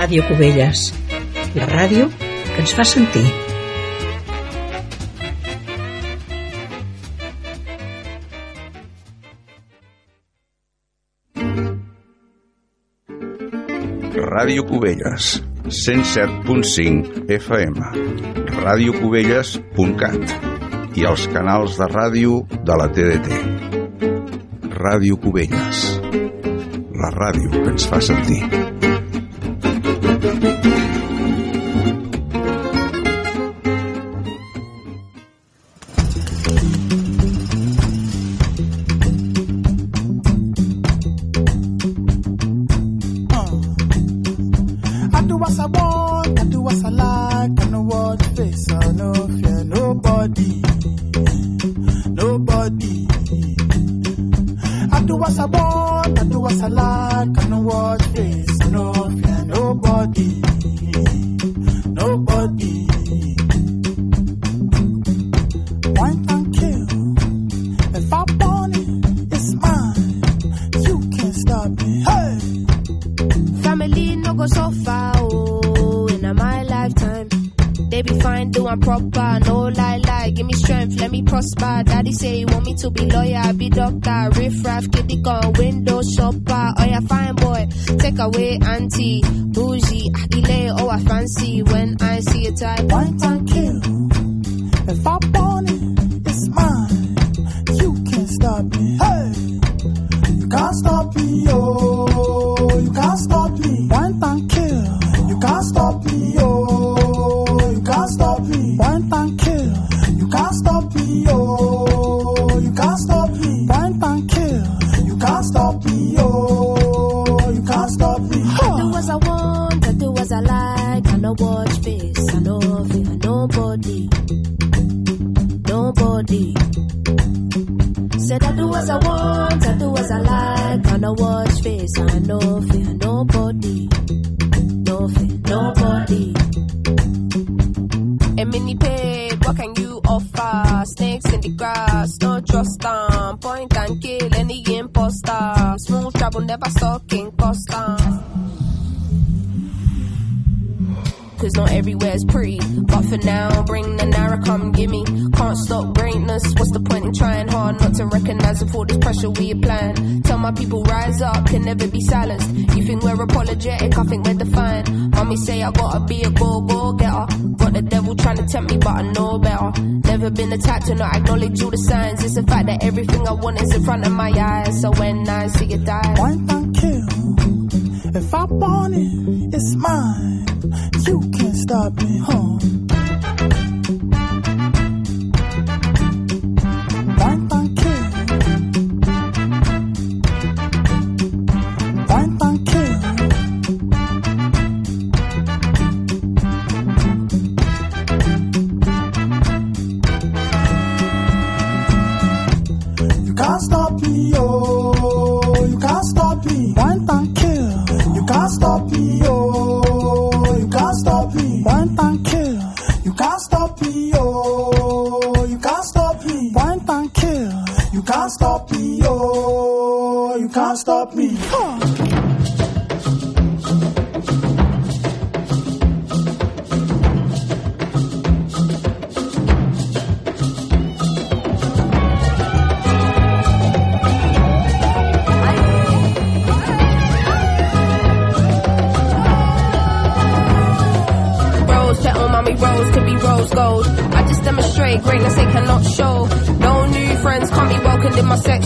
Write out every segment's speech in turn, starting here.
Ràdio Cubelles, la ràdio que ens fa sentir. Ràdio Cubelles, 107.5 FM, radiocubelles.cat i els canals de ràdio de la TDT. Ràdio Cubelles, la ràdio que ens fa sentir. Thank you.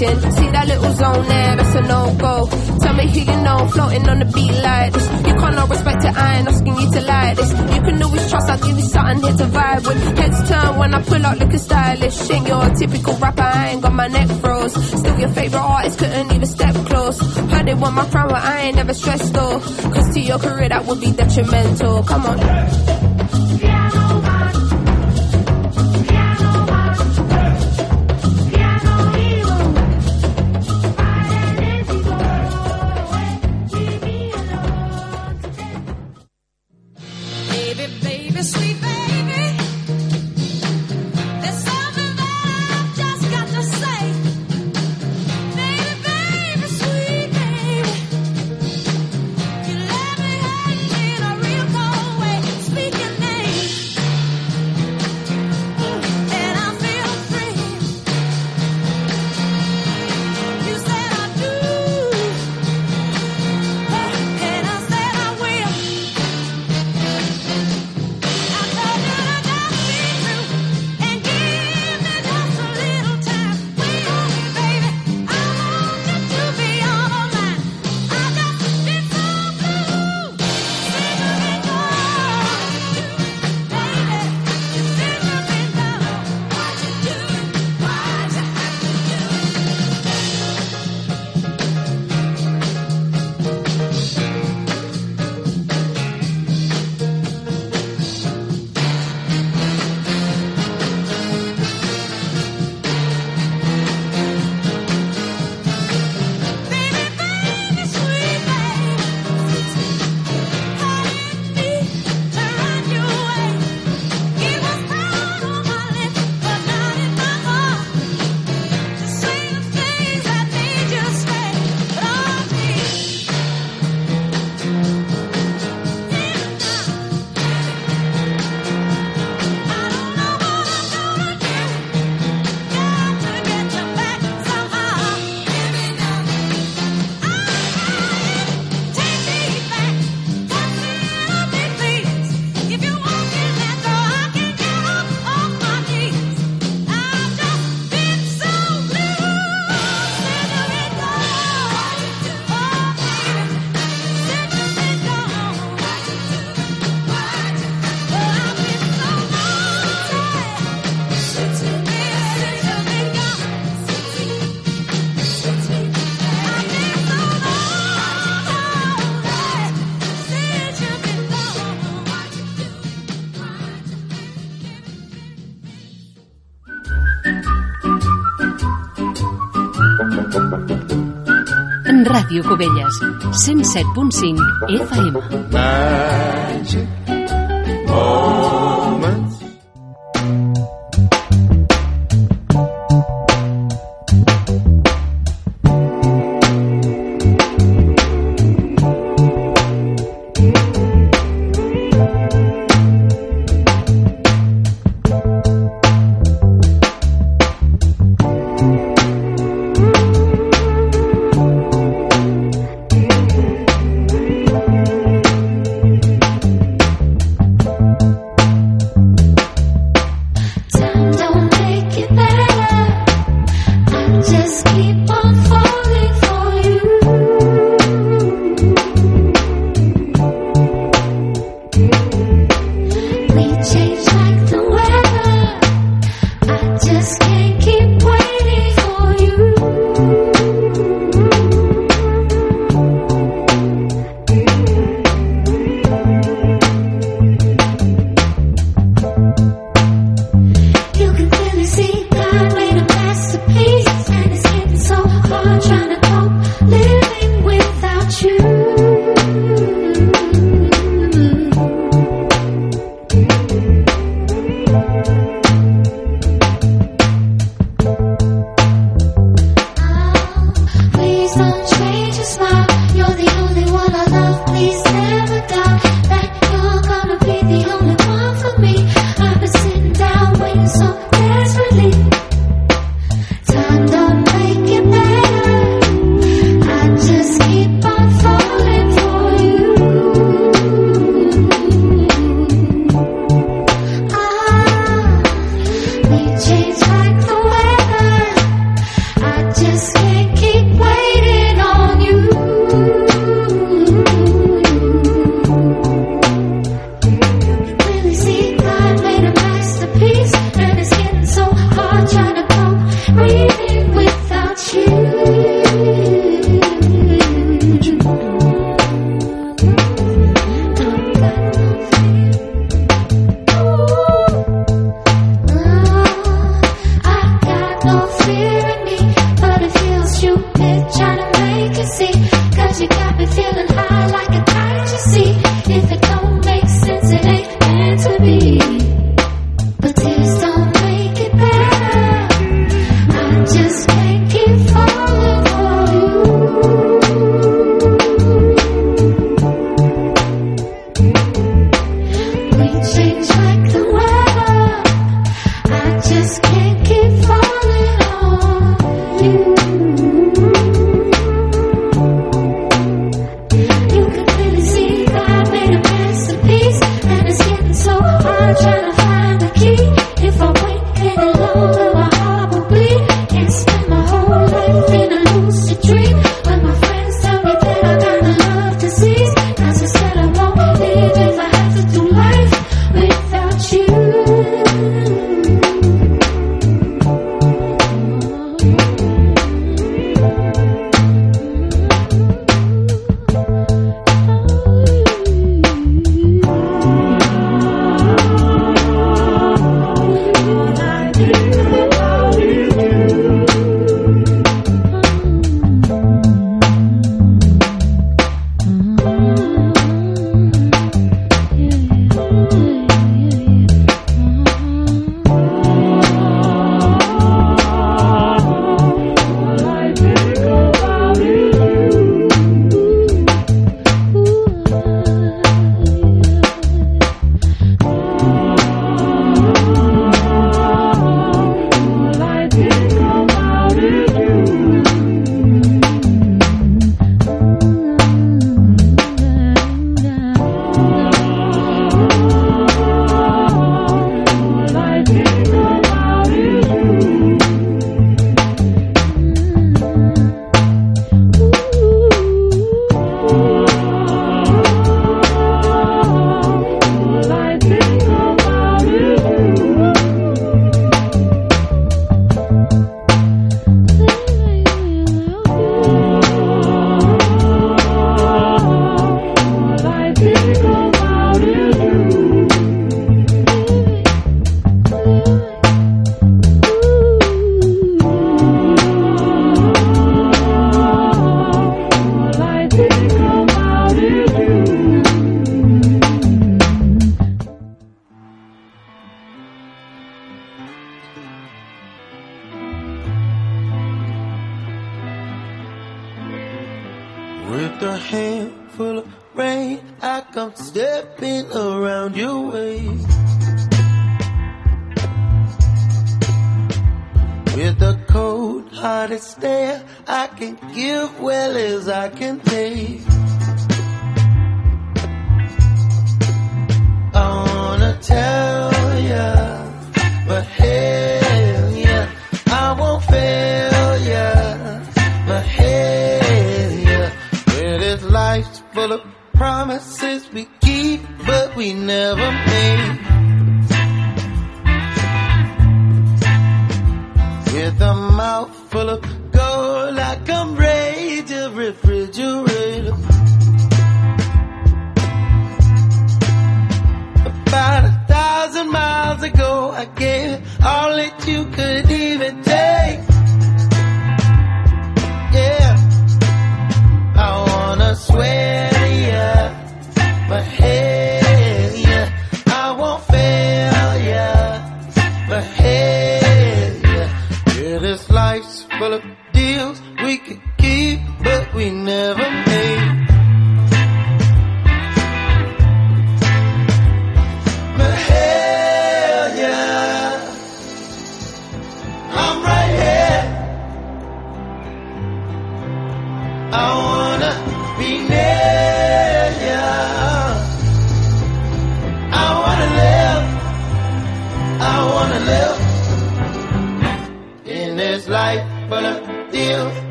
See that little zone there, that's a no go. Tell me who you know, floating on the beat like this. You can't no respect it, I ain't asking you to like this. You can always trust, I'll give you something here to vibe with. Heads turn when I pull out looking stylish. Ain't your typical rapper, I ain't got my neck froze. Still your favorite artist, couldn't even step close. Heard it want my crown, but I ain't never stressed though. Cause to your career, that would be detrimental. Come on. Ràdio Cubelles, 107.5 FM. Magic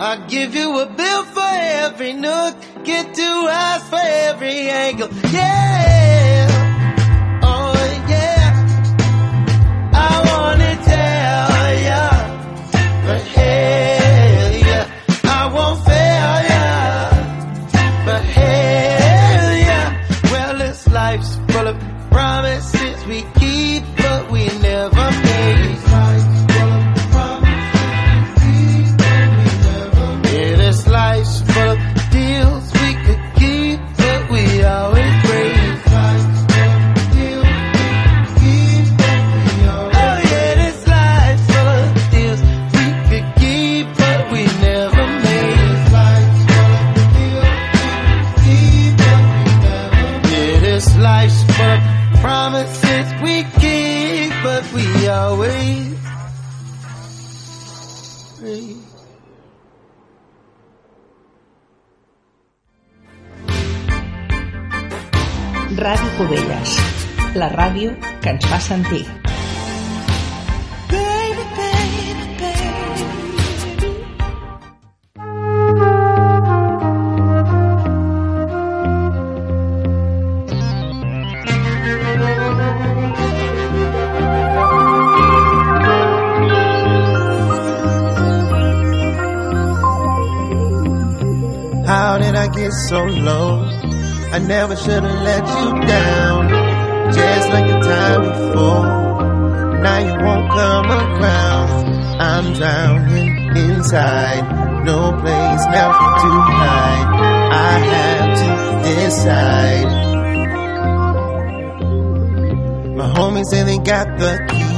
I'll give you a bill for every nook, get two eyes for every angle. Yeah, la ràdio que ens fa sentir. Baby, baby, baby. How did I get so low? I never should have let you down. The time before. Now you won't come around. I'm drowning inside. No place now to hide. I have to decide. My homies say they got the key.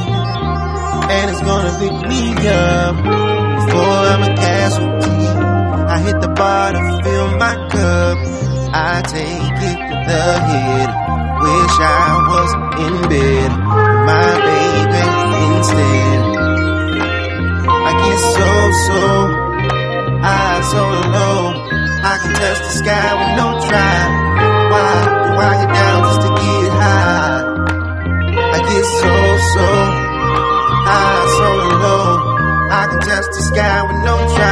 And it's gonna pick me up before I'm a casualty. I hit the bar to fill my cup. I take it to the head. Wish I was in bed, my baby instead. I get so, so, high, so low. I can touch the sky with no try. Why do I get down just to get high? I get so, so, high, so low. I can touch the sky with no try.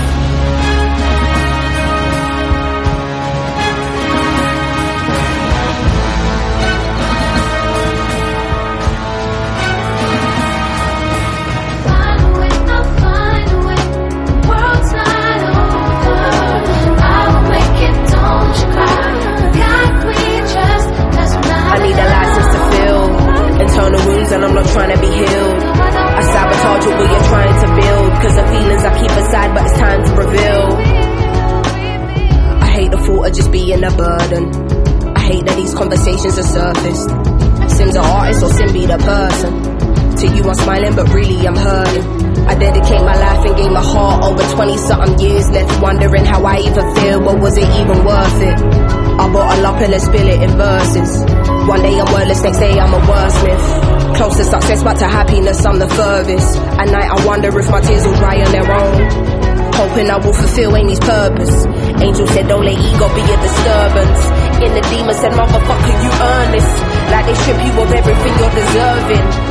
Over 20 something years left wondering how I even feel, but was it even worth it? I bottle up and then spill it in verses. One day I'm wordless, next day I'm a wordsmith. Close to success, but to happiness I'm the furthest. At night I wonder if my tears will dry on their own. Hoping I will fulfill Amy's purpose. Angel said, don't let ego be a disturbance. In the demon said, motherfucker, you earn this. Like they strip you of everything you're deserving.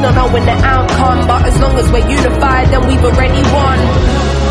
not knowing the outcome. But as long as we're unified, then we've already won.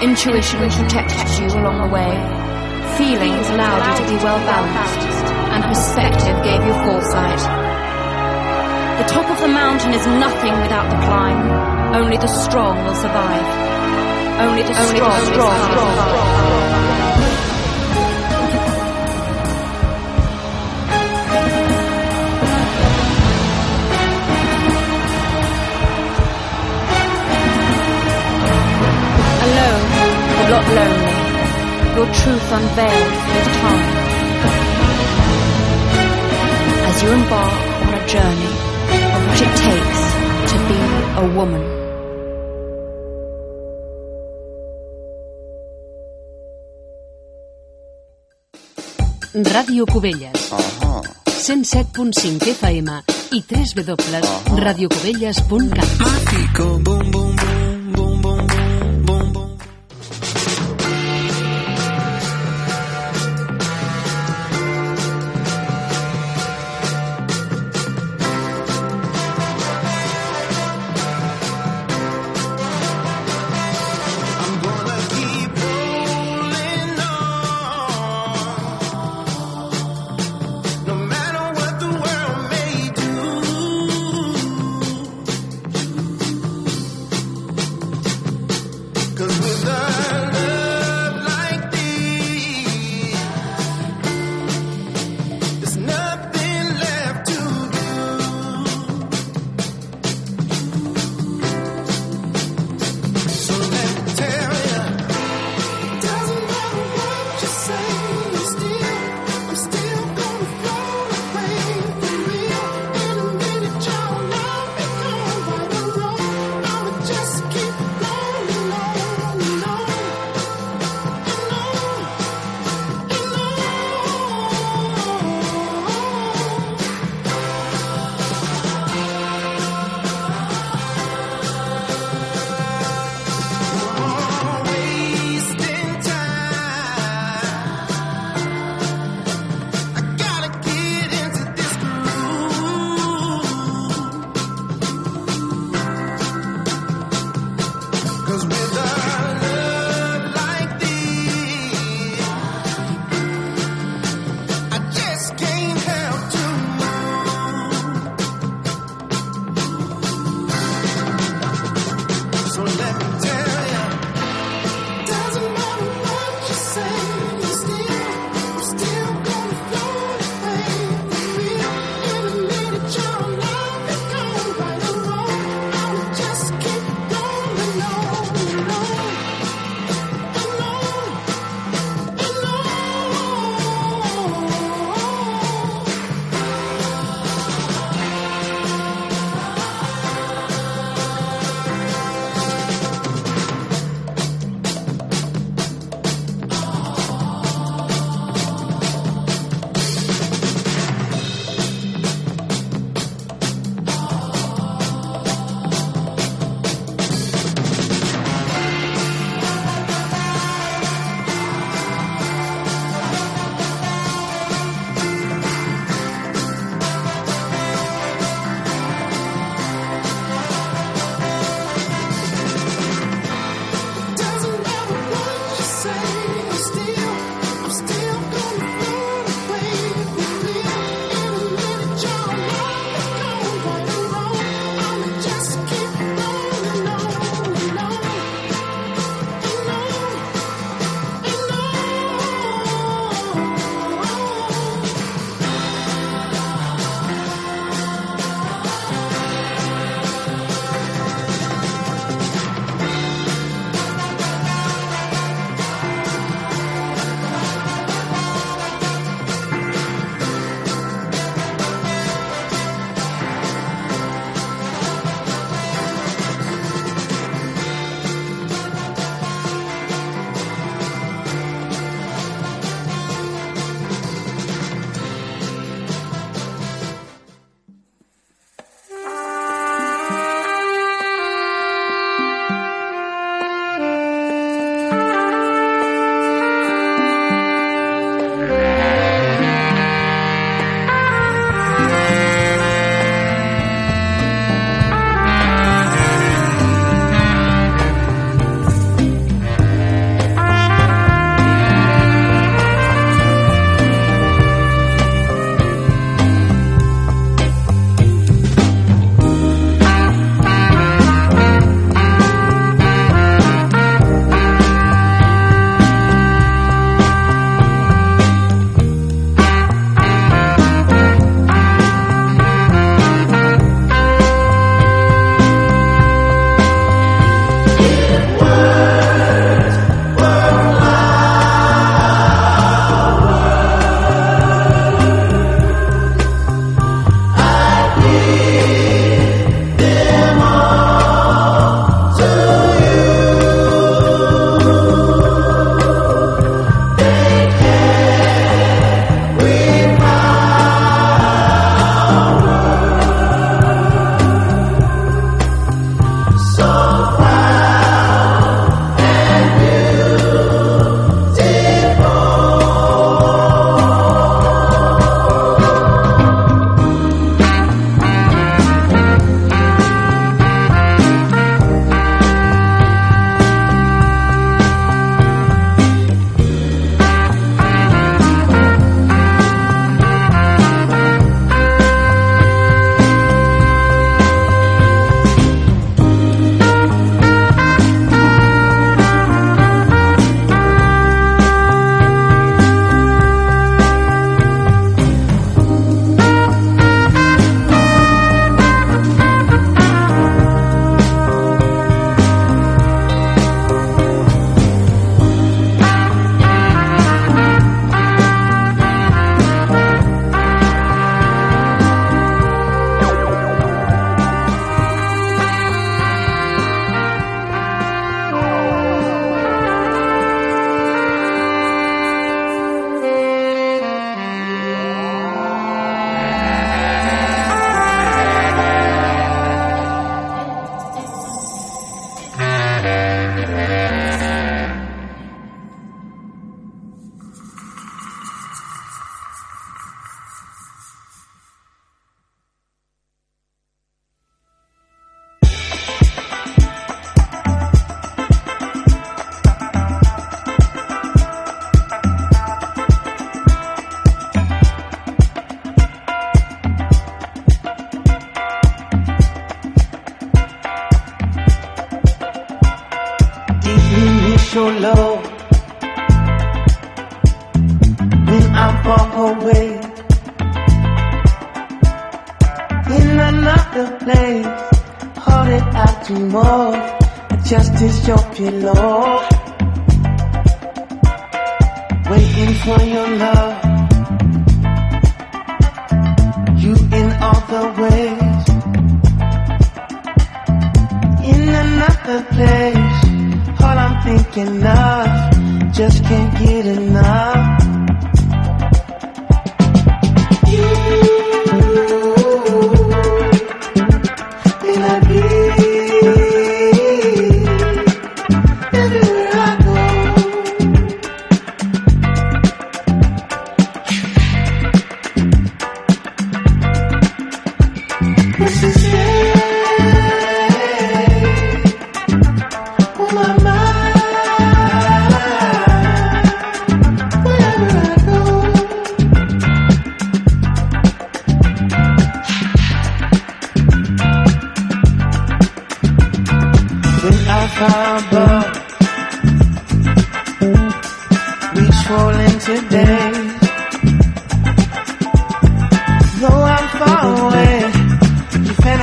Intuition protected you along the way. Feelings allowed you to be well balanced. And perspective gave you foresight. The top of the mountain is nothing without the climb. Only the strong will survive. Only the strong, strong, will survive. Alone, lonely. Your truth unveiled with time. As you embark on a journey of what it takes to be a woman. Ràdio Cubelles. Ahà. 107.5 FM i www.radiocubelles.cat. Mágico, boom,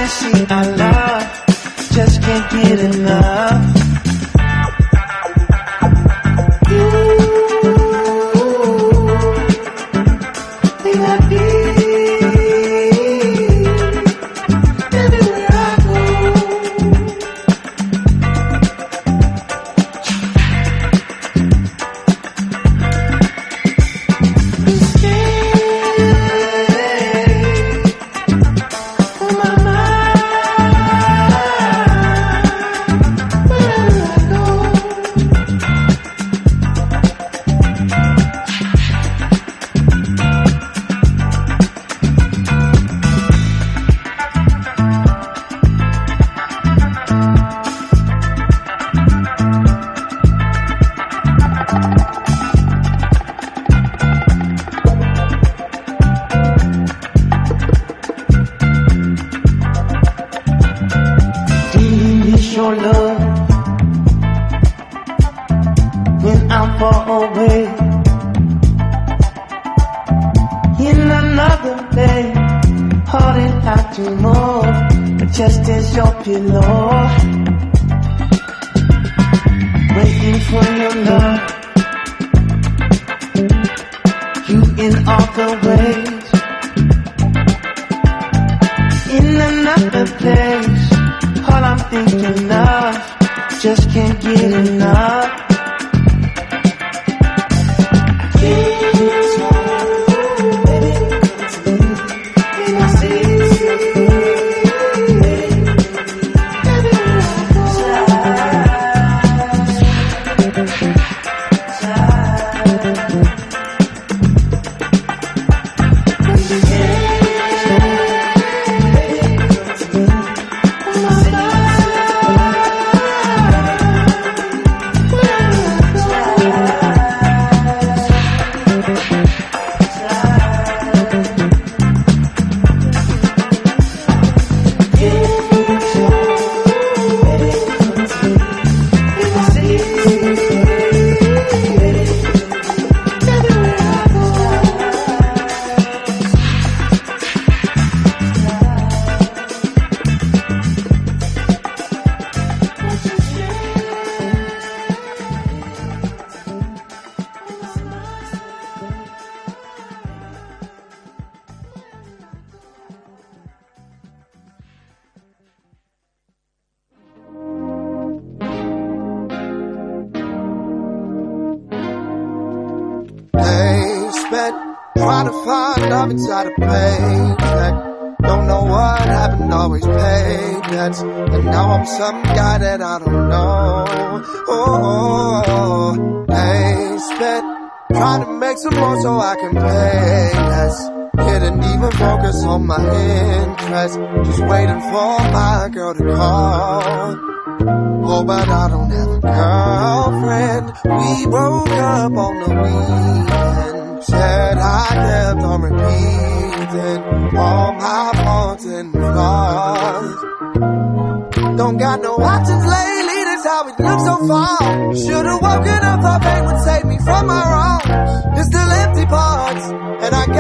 fantasy I love, just can't get enough.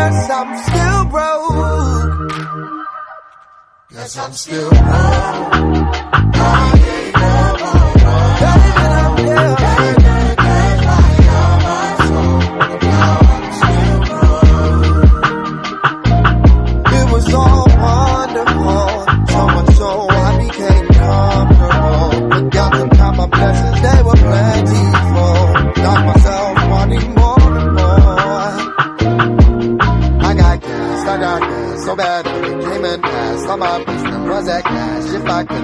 Guess I'm still broke. Guess I'm still broke.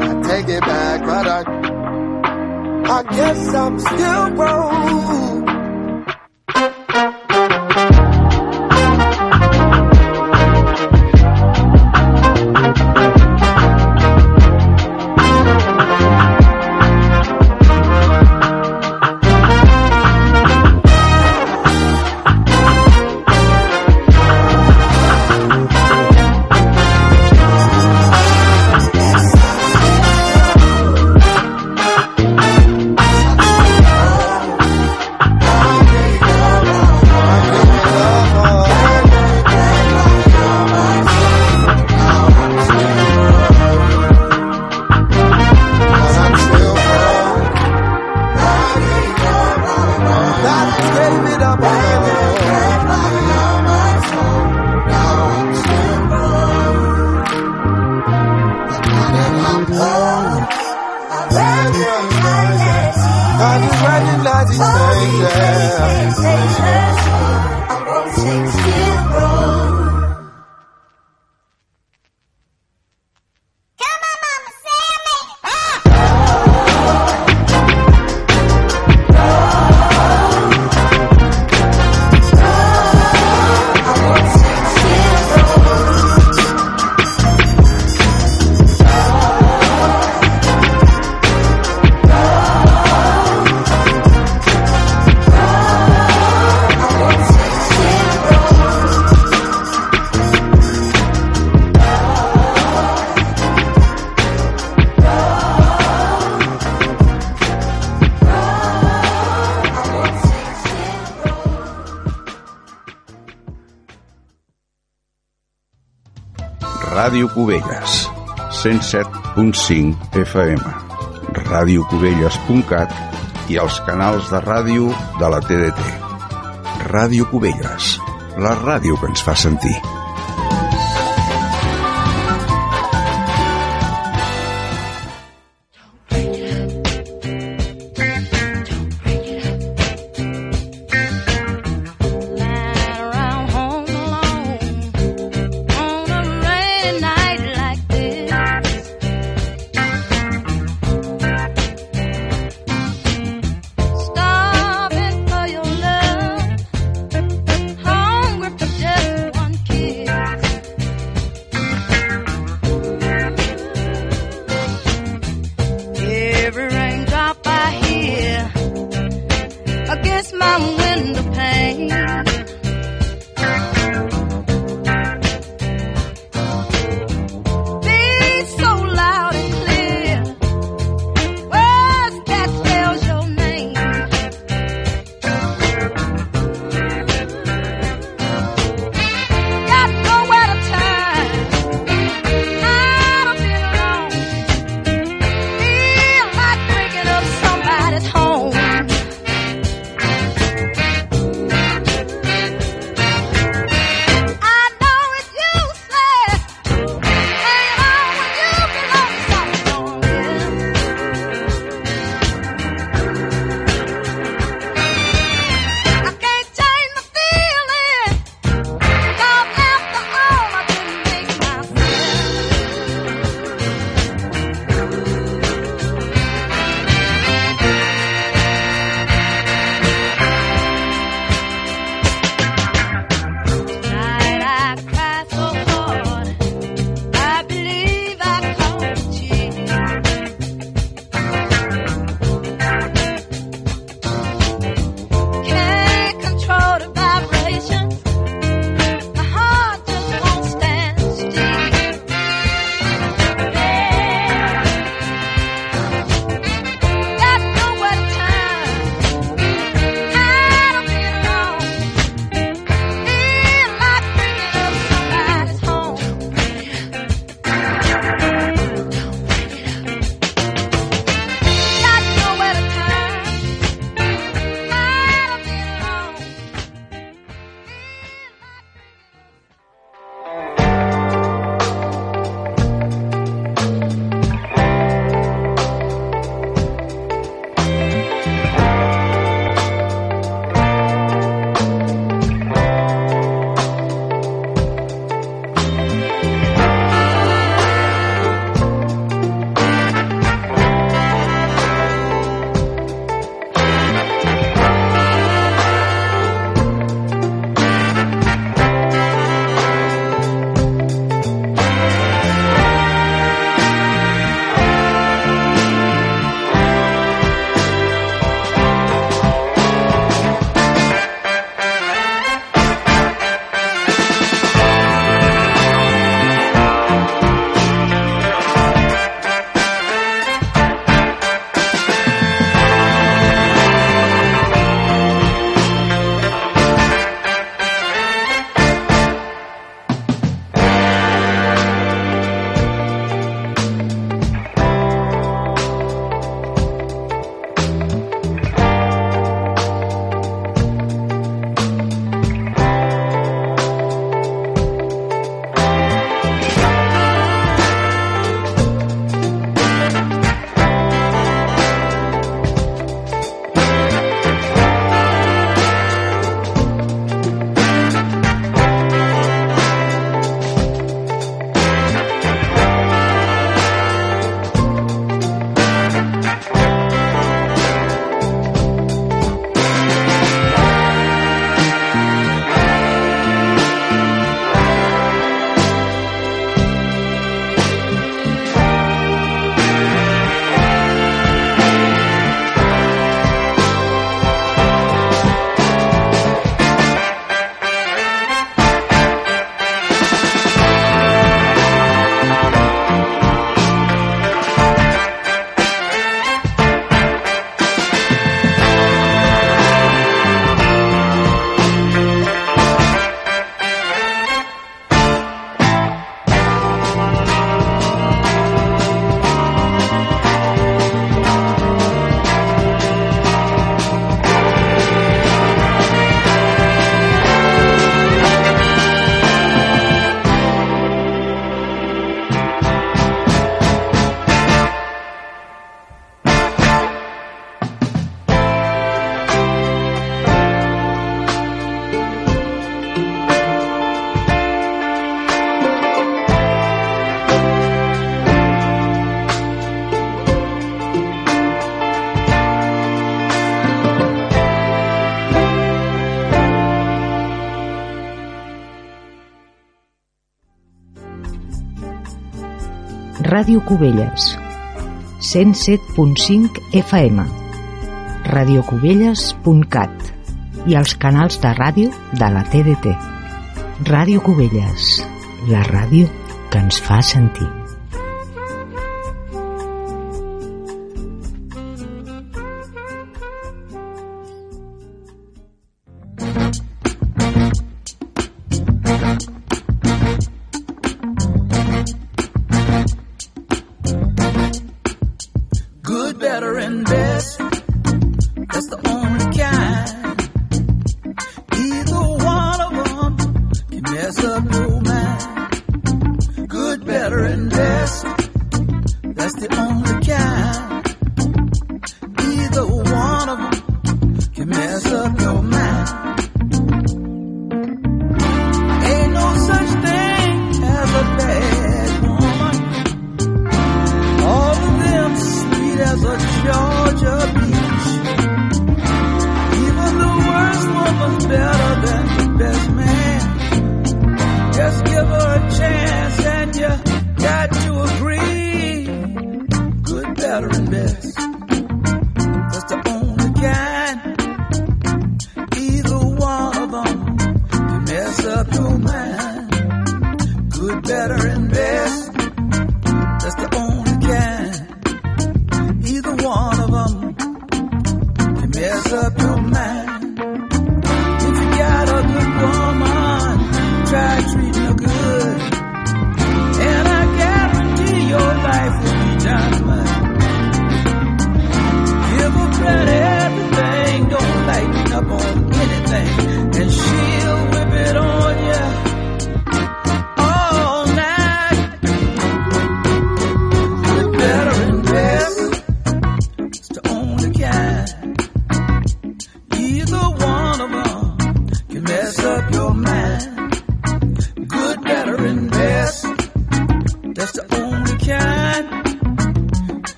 I take it back, but I, I guess I'm still broke. 107.5 FM, radiocubelles.cat i els canals de ràdio de la TDT. Ràdio Cubelles, la ràdio que ens fa sentir. Ràdio Cubelles 107.5 FM radiocubelles.cat i els canals de ràdio de la TDT. Ràdio Cubelles, la ràdio que ens fa sentir.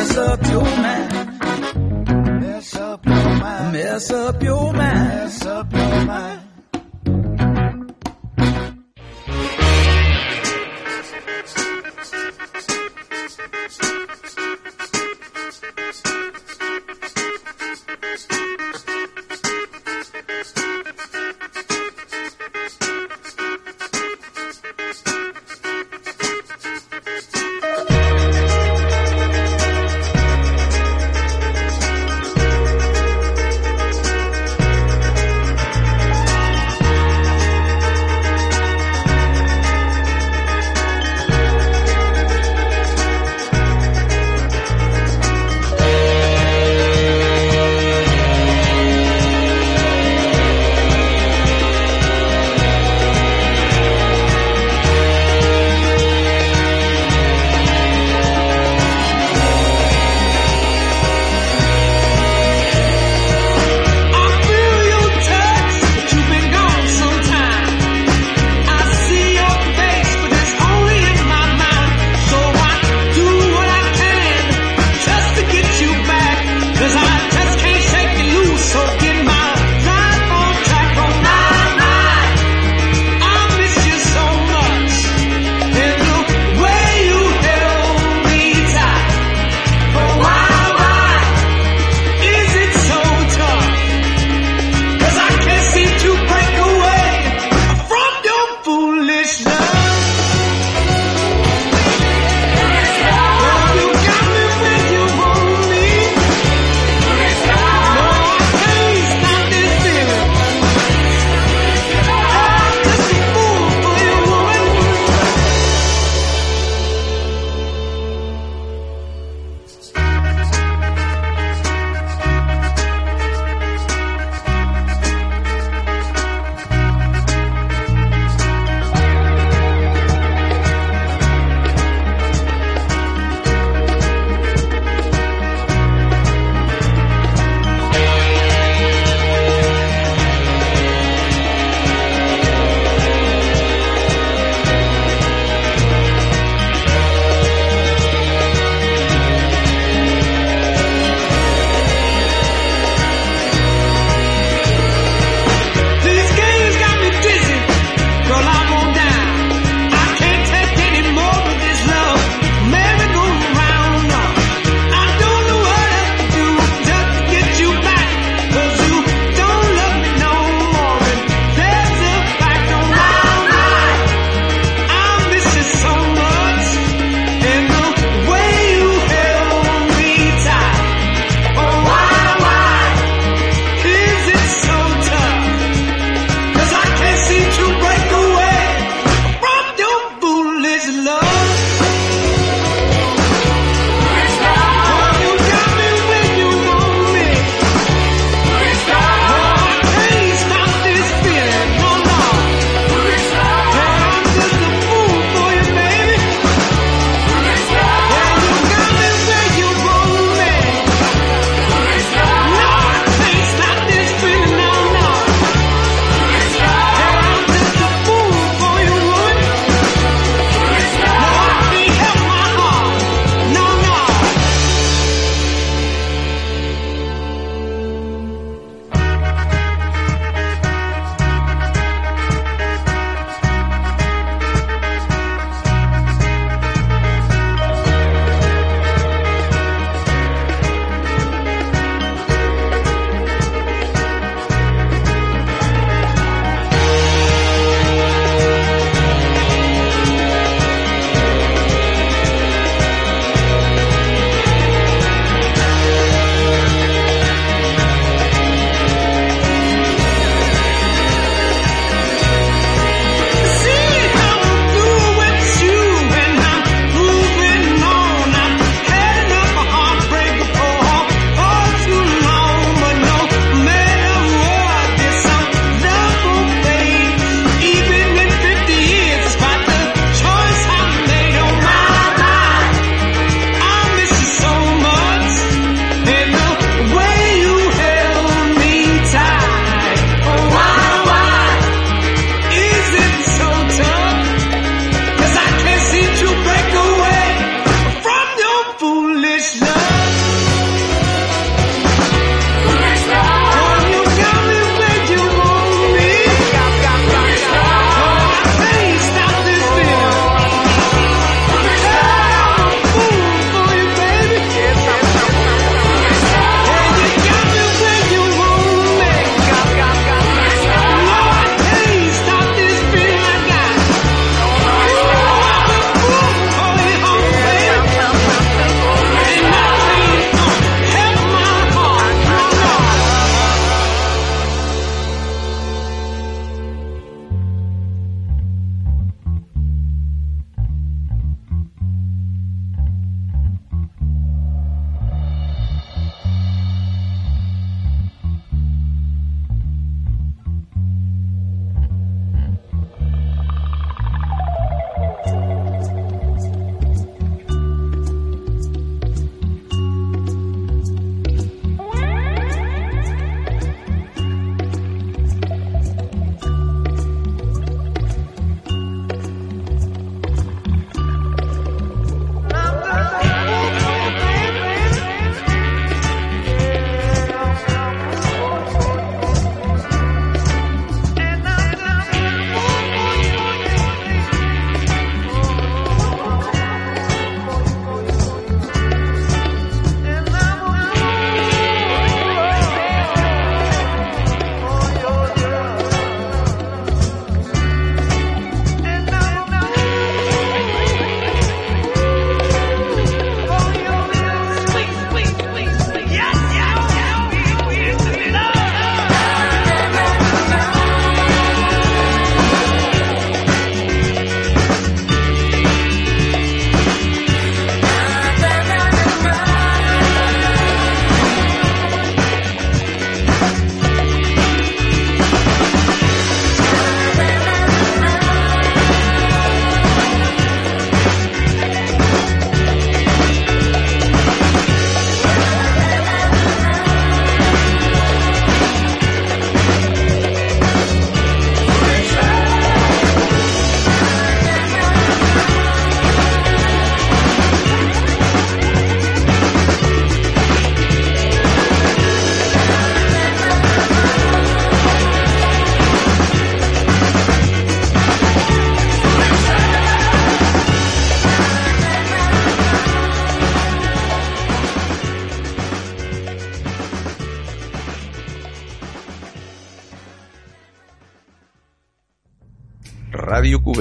mess up your mind. Mess up your mind. Mess up your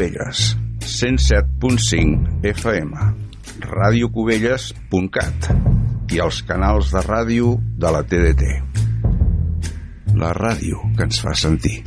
Cubelles, 107.5 FM, radiocubelles.cat i els canals de ràdio de la TDT. La ràdio que ens fa sentir.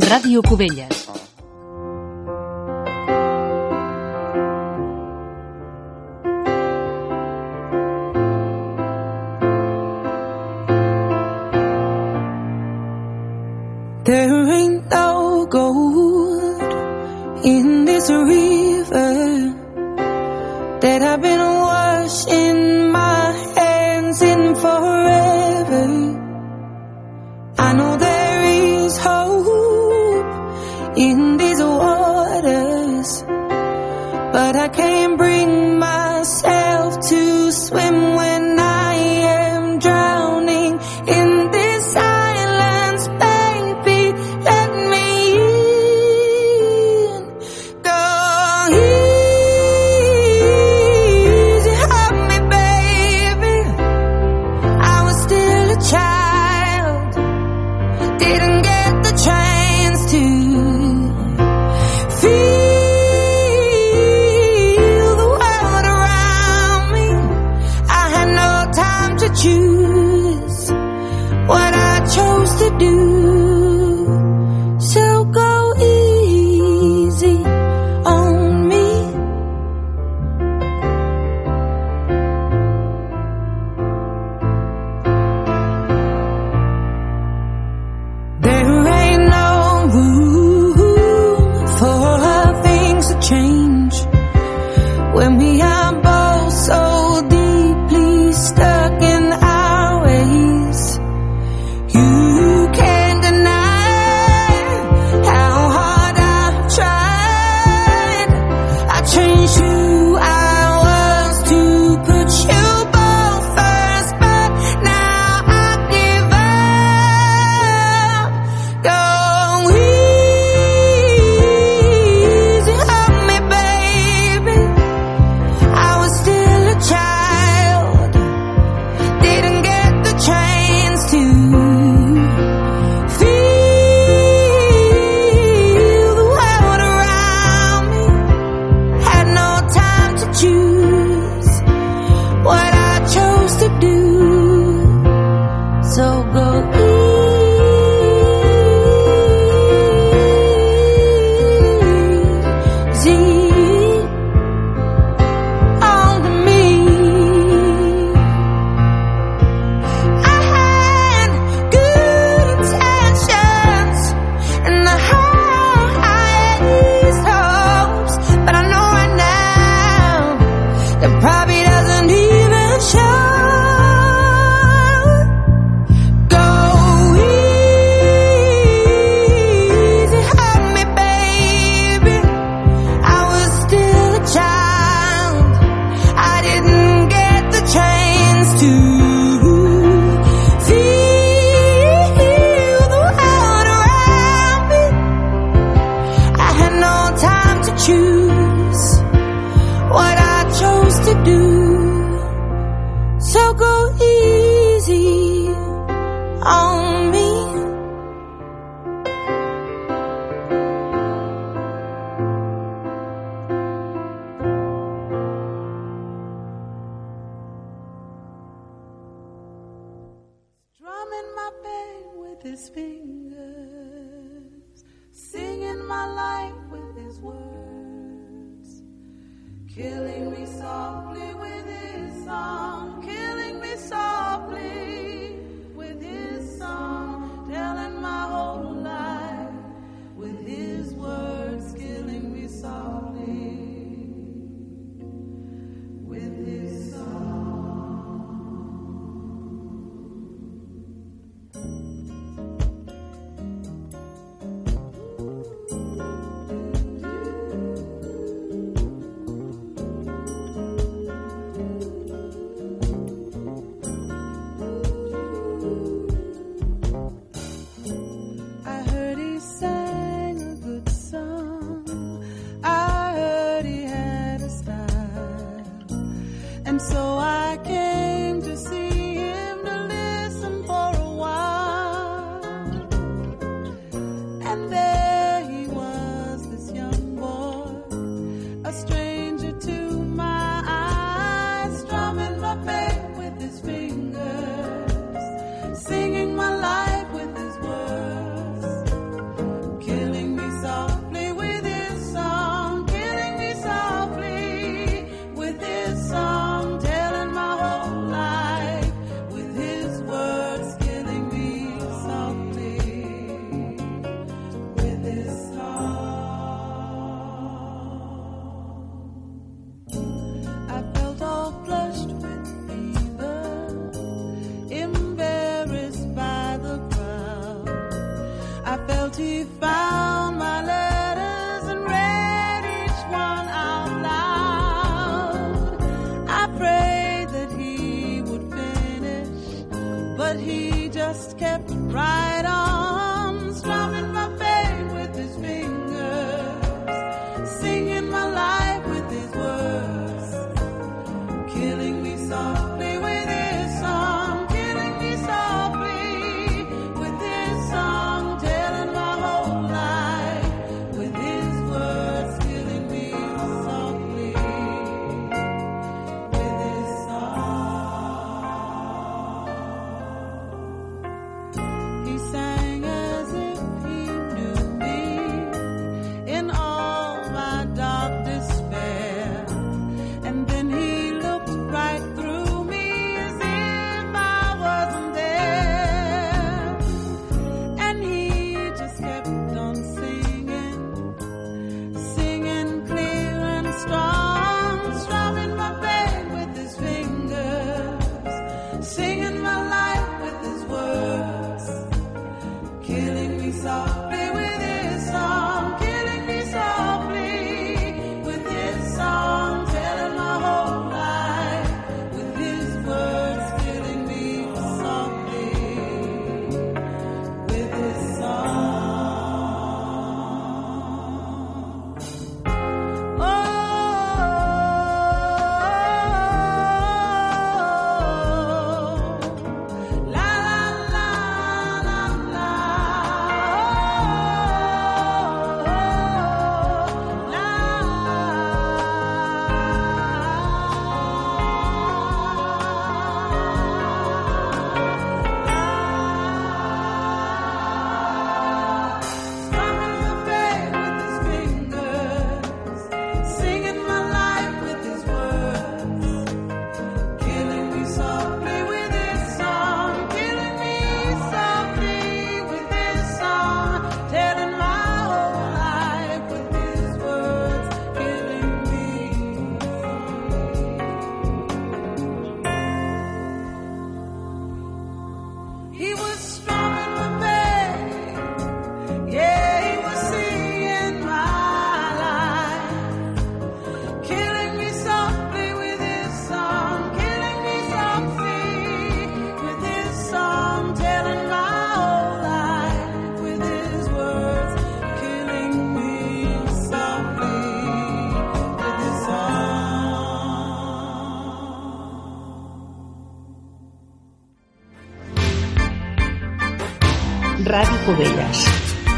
Ràdio Cubelles.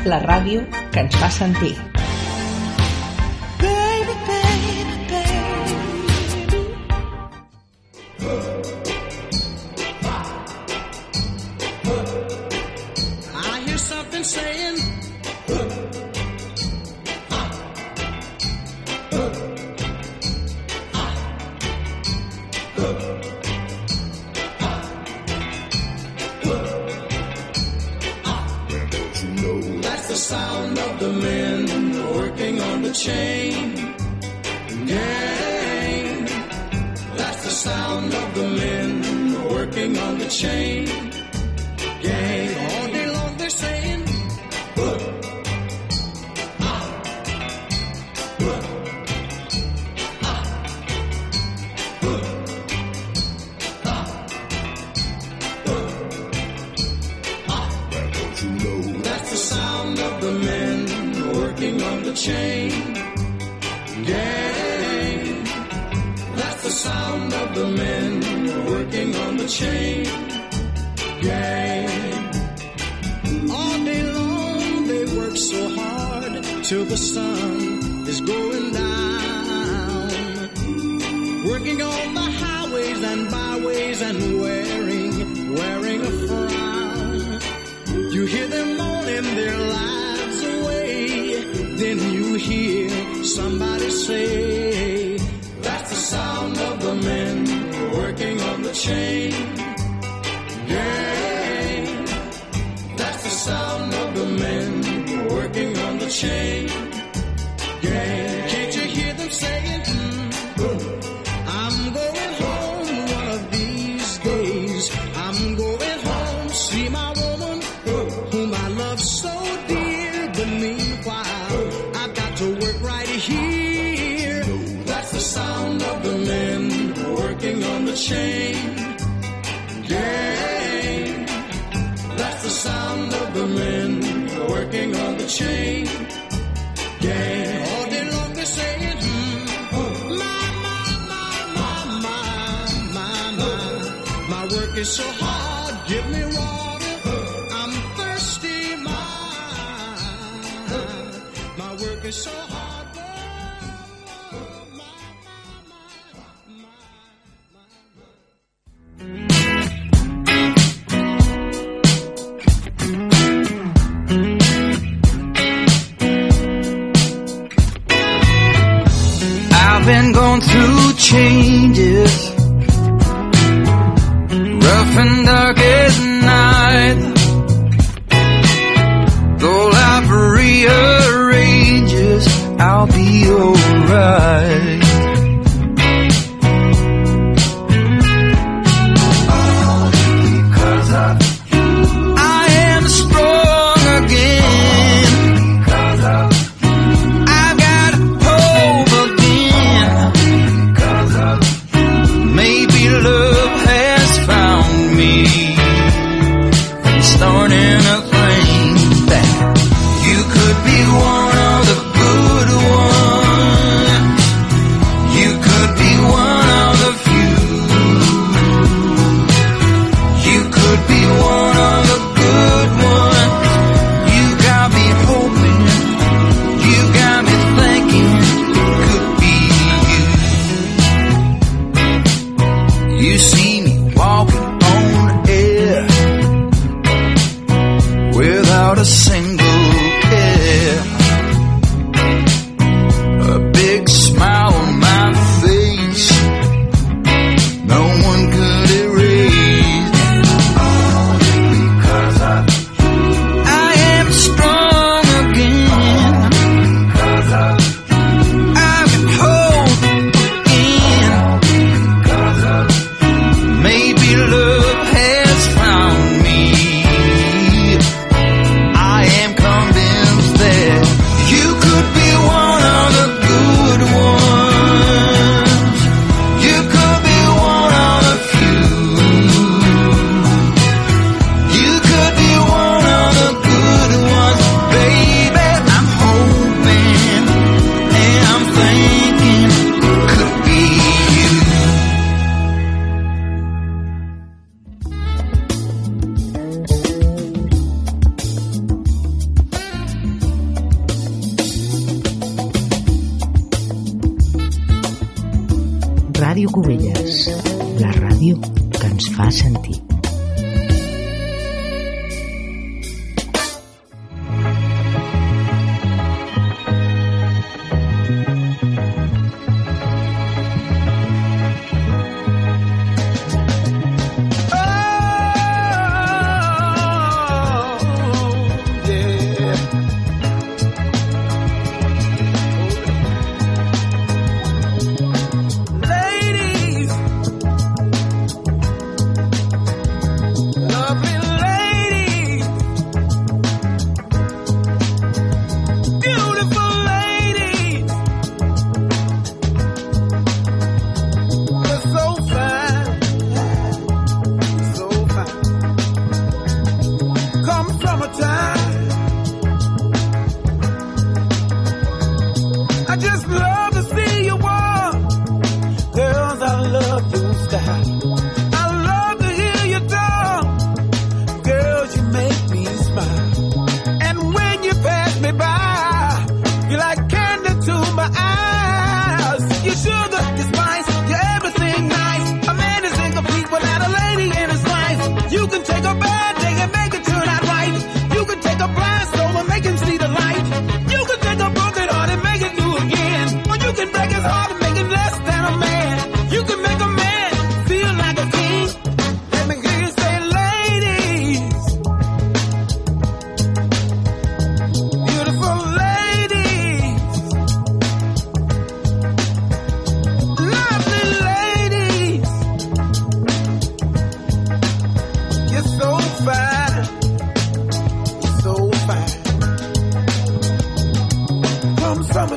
La ràdio que ens fa sentir.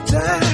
time.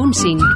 um Bunzing.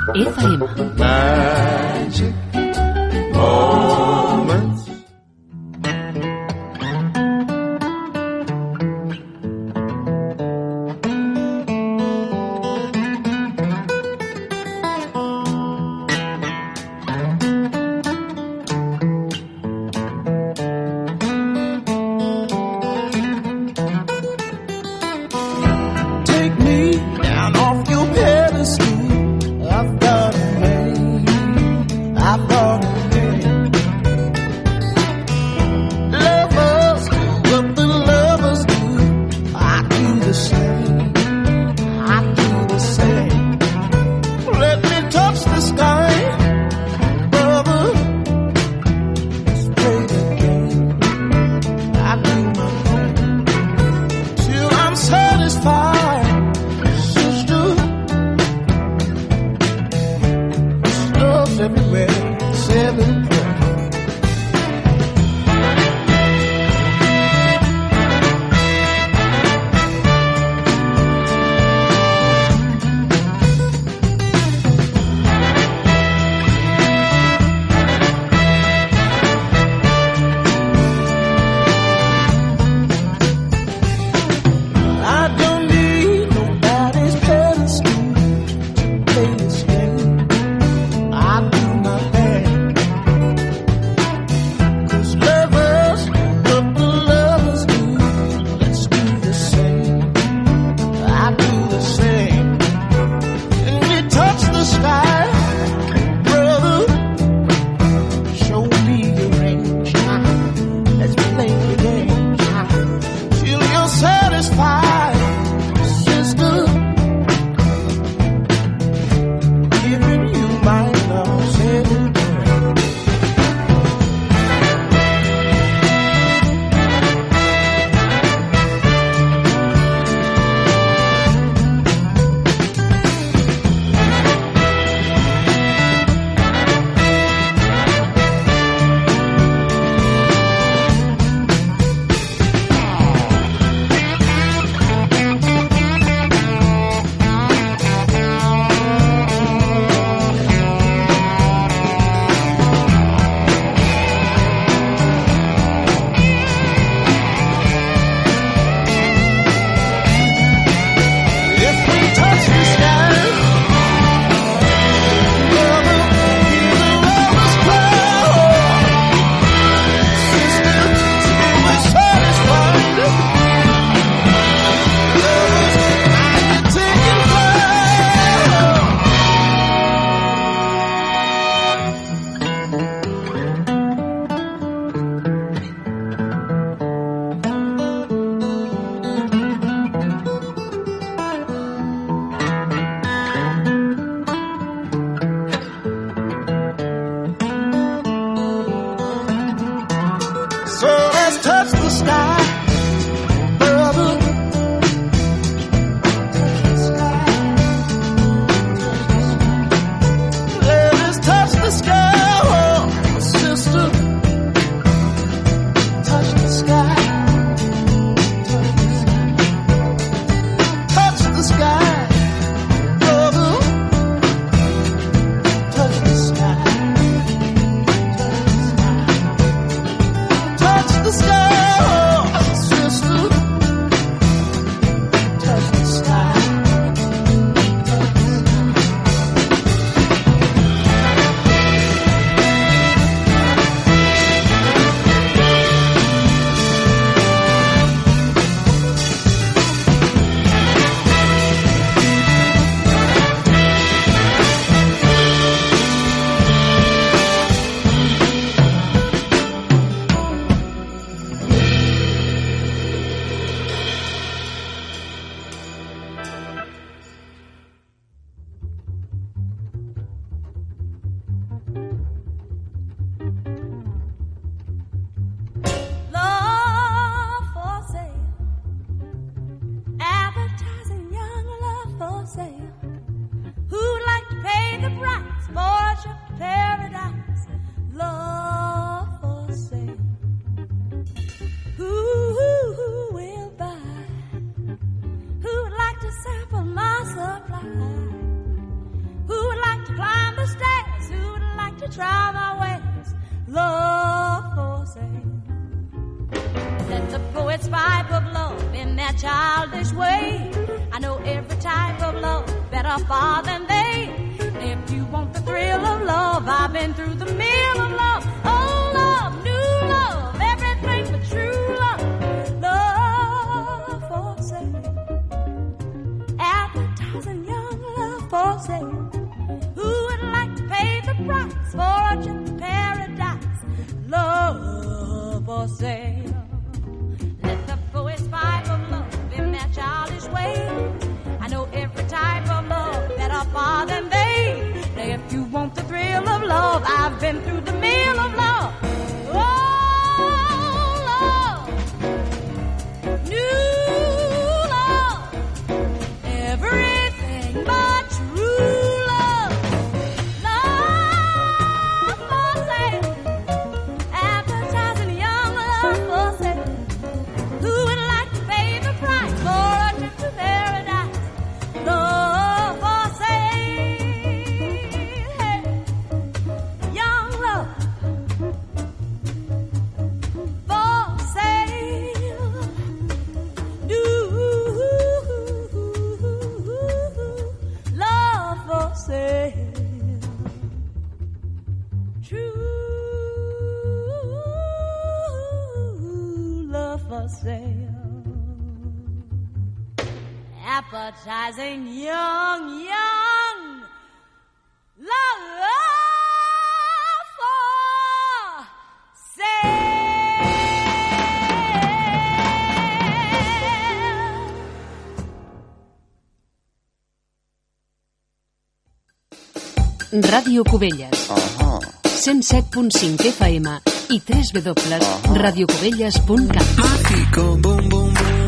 Ràdio Cubelles. Uh -huh. 107.5 FM i 3 www.radiocubelles.cat. Mágico, bum, bum, bum.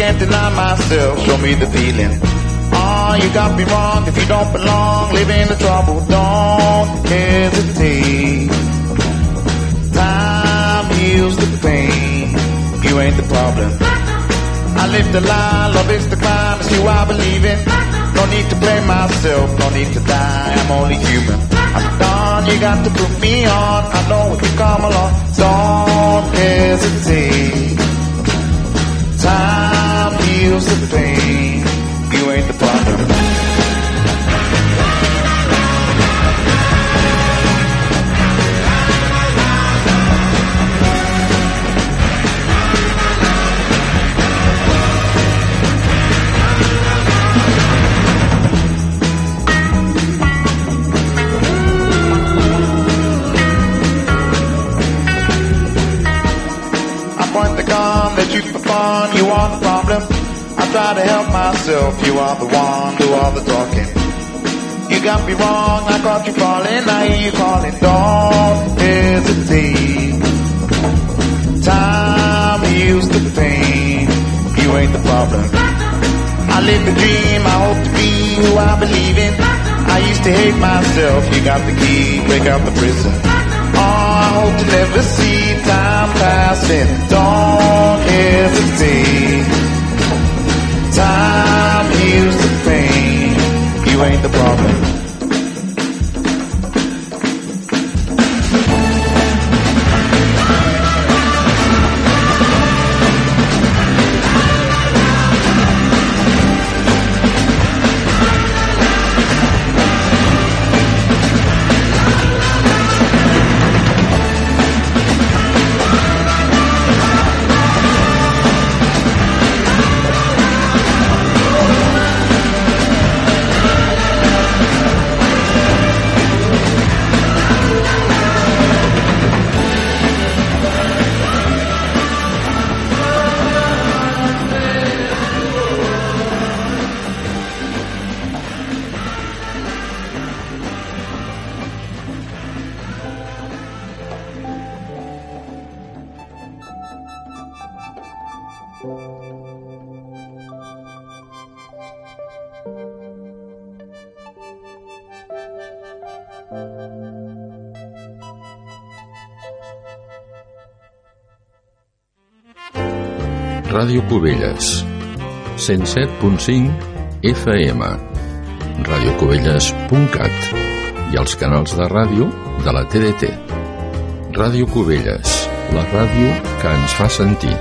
Can't deny myself. Show me the feeling. Oh, you got me wrong. If you don't belong, live in the trouble. Don't hesitate. Time heals the pain. You ain't the problem. I live the lie, love is the crime. It's you I believe in. No need to blame myself, no need to die. I'm only human. I'm done, you got to put me on. I know if you come along, don't hesitate. Time heals the pain. You ain't the problem. Try to help myself, you are the one, do all the talking. You got me wrong, I caught you falling, I hear you calling, don't hesitate. Time heals the pain, you ain't the problem. I live the dream, I hope to be who I believe in. I used to hate myself, you got the key, break out the prison. Oh, I hope to never see time passing. Don't hesitate. Cubelles 107.5 FM radiocubelles.cat i els canals de ràdio de la TDT Ràdio Cubelles la ràdio que ens fa sentir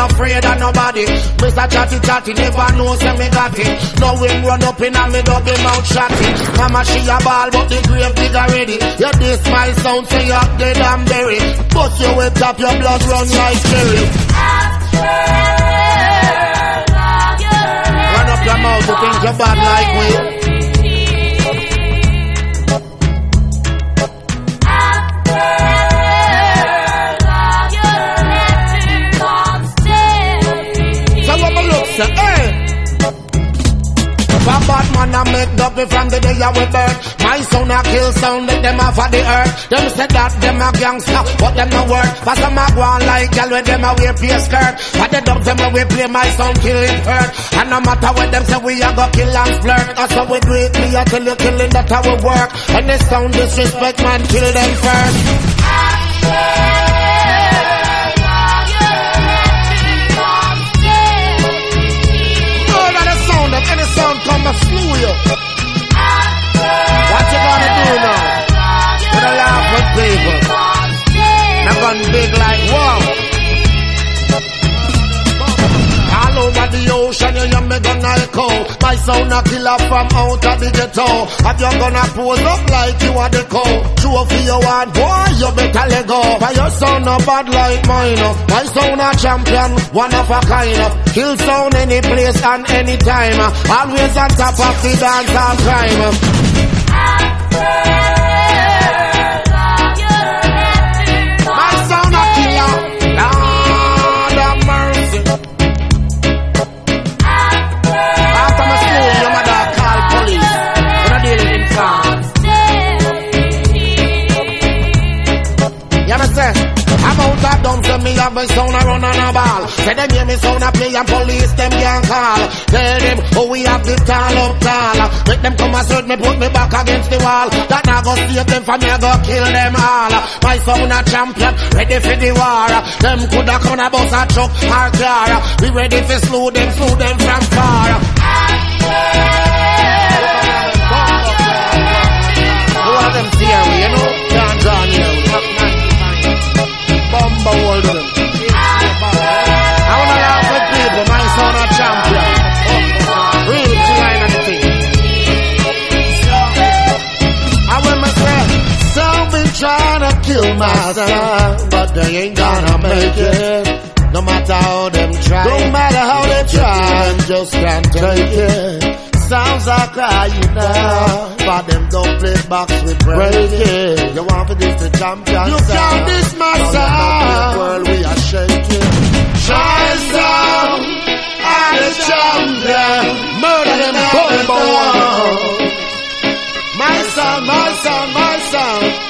not afraid of nobody. Mr. Chatty Chatty never knows when me got it. No wind run up in and me double mouth shotty. Mama she a ball but the grave digger ready. Yeah, this my sound so you're dead and buried. But your will top your blood run like cherry. When them a wear play skirt. But the dubs them a we play my sound kill it hurt. And no matter what them say we a go kill and flirt. That's how we do it. Me a tell you killing that how we work. And this sound disrespect man kill them first. Know that sound of any sound come to slew you. What you gonna do now? Gonna laugh with people. Gonna big like wow. The ocean, you hear me gonna echo. My sound a killer from out of the ghetto. Have you gonna pose up like you are the co? True for your one, boy, you better let go. But your sound no bad like mine. My sound a champion, one of a kind. Kill sound any place and any time. Always on top of the dance and crime. Me have my sound a run on a ball. Say them hear me sound a play and police them can call. Tell them oh we have the tall up tall. Make them come search me, put me back against the wall. That now go save them from me, I go kill them all. My sound a champion, ready for the war. Them coulda come and bust a truck or car. We ready for slew them, slew them from far. To my son, but they ain't gonna make it. No matter how them try, no matter how they try, just can't take it. Sounds are crying now, but them don't play box with breaking. You want for this the champion You can't diss my sound. World we are shaking. Try sound, I'm the champion. Murder them. My sound, my sound, my sound, my sound.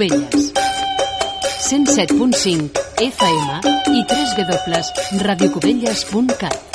Cubelles. 107.5 FM i 3 www.radiocubelles.cat.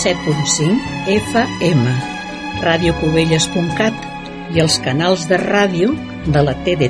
107.5 FM, radiocubelles.cat i els canals de ràdio de la TDT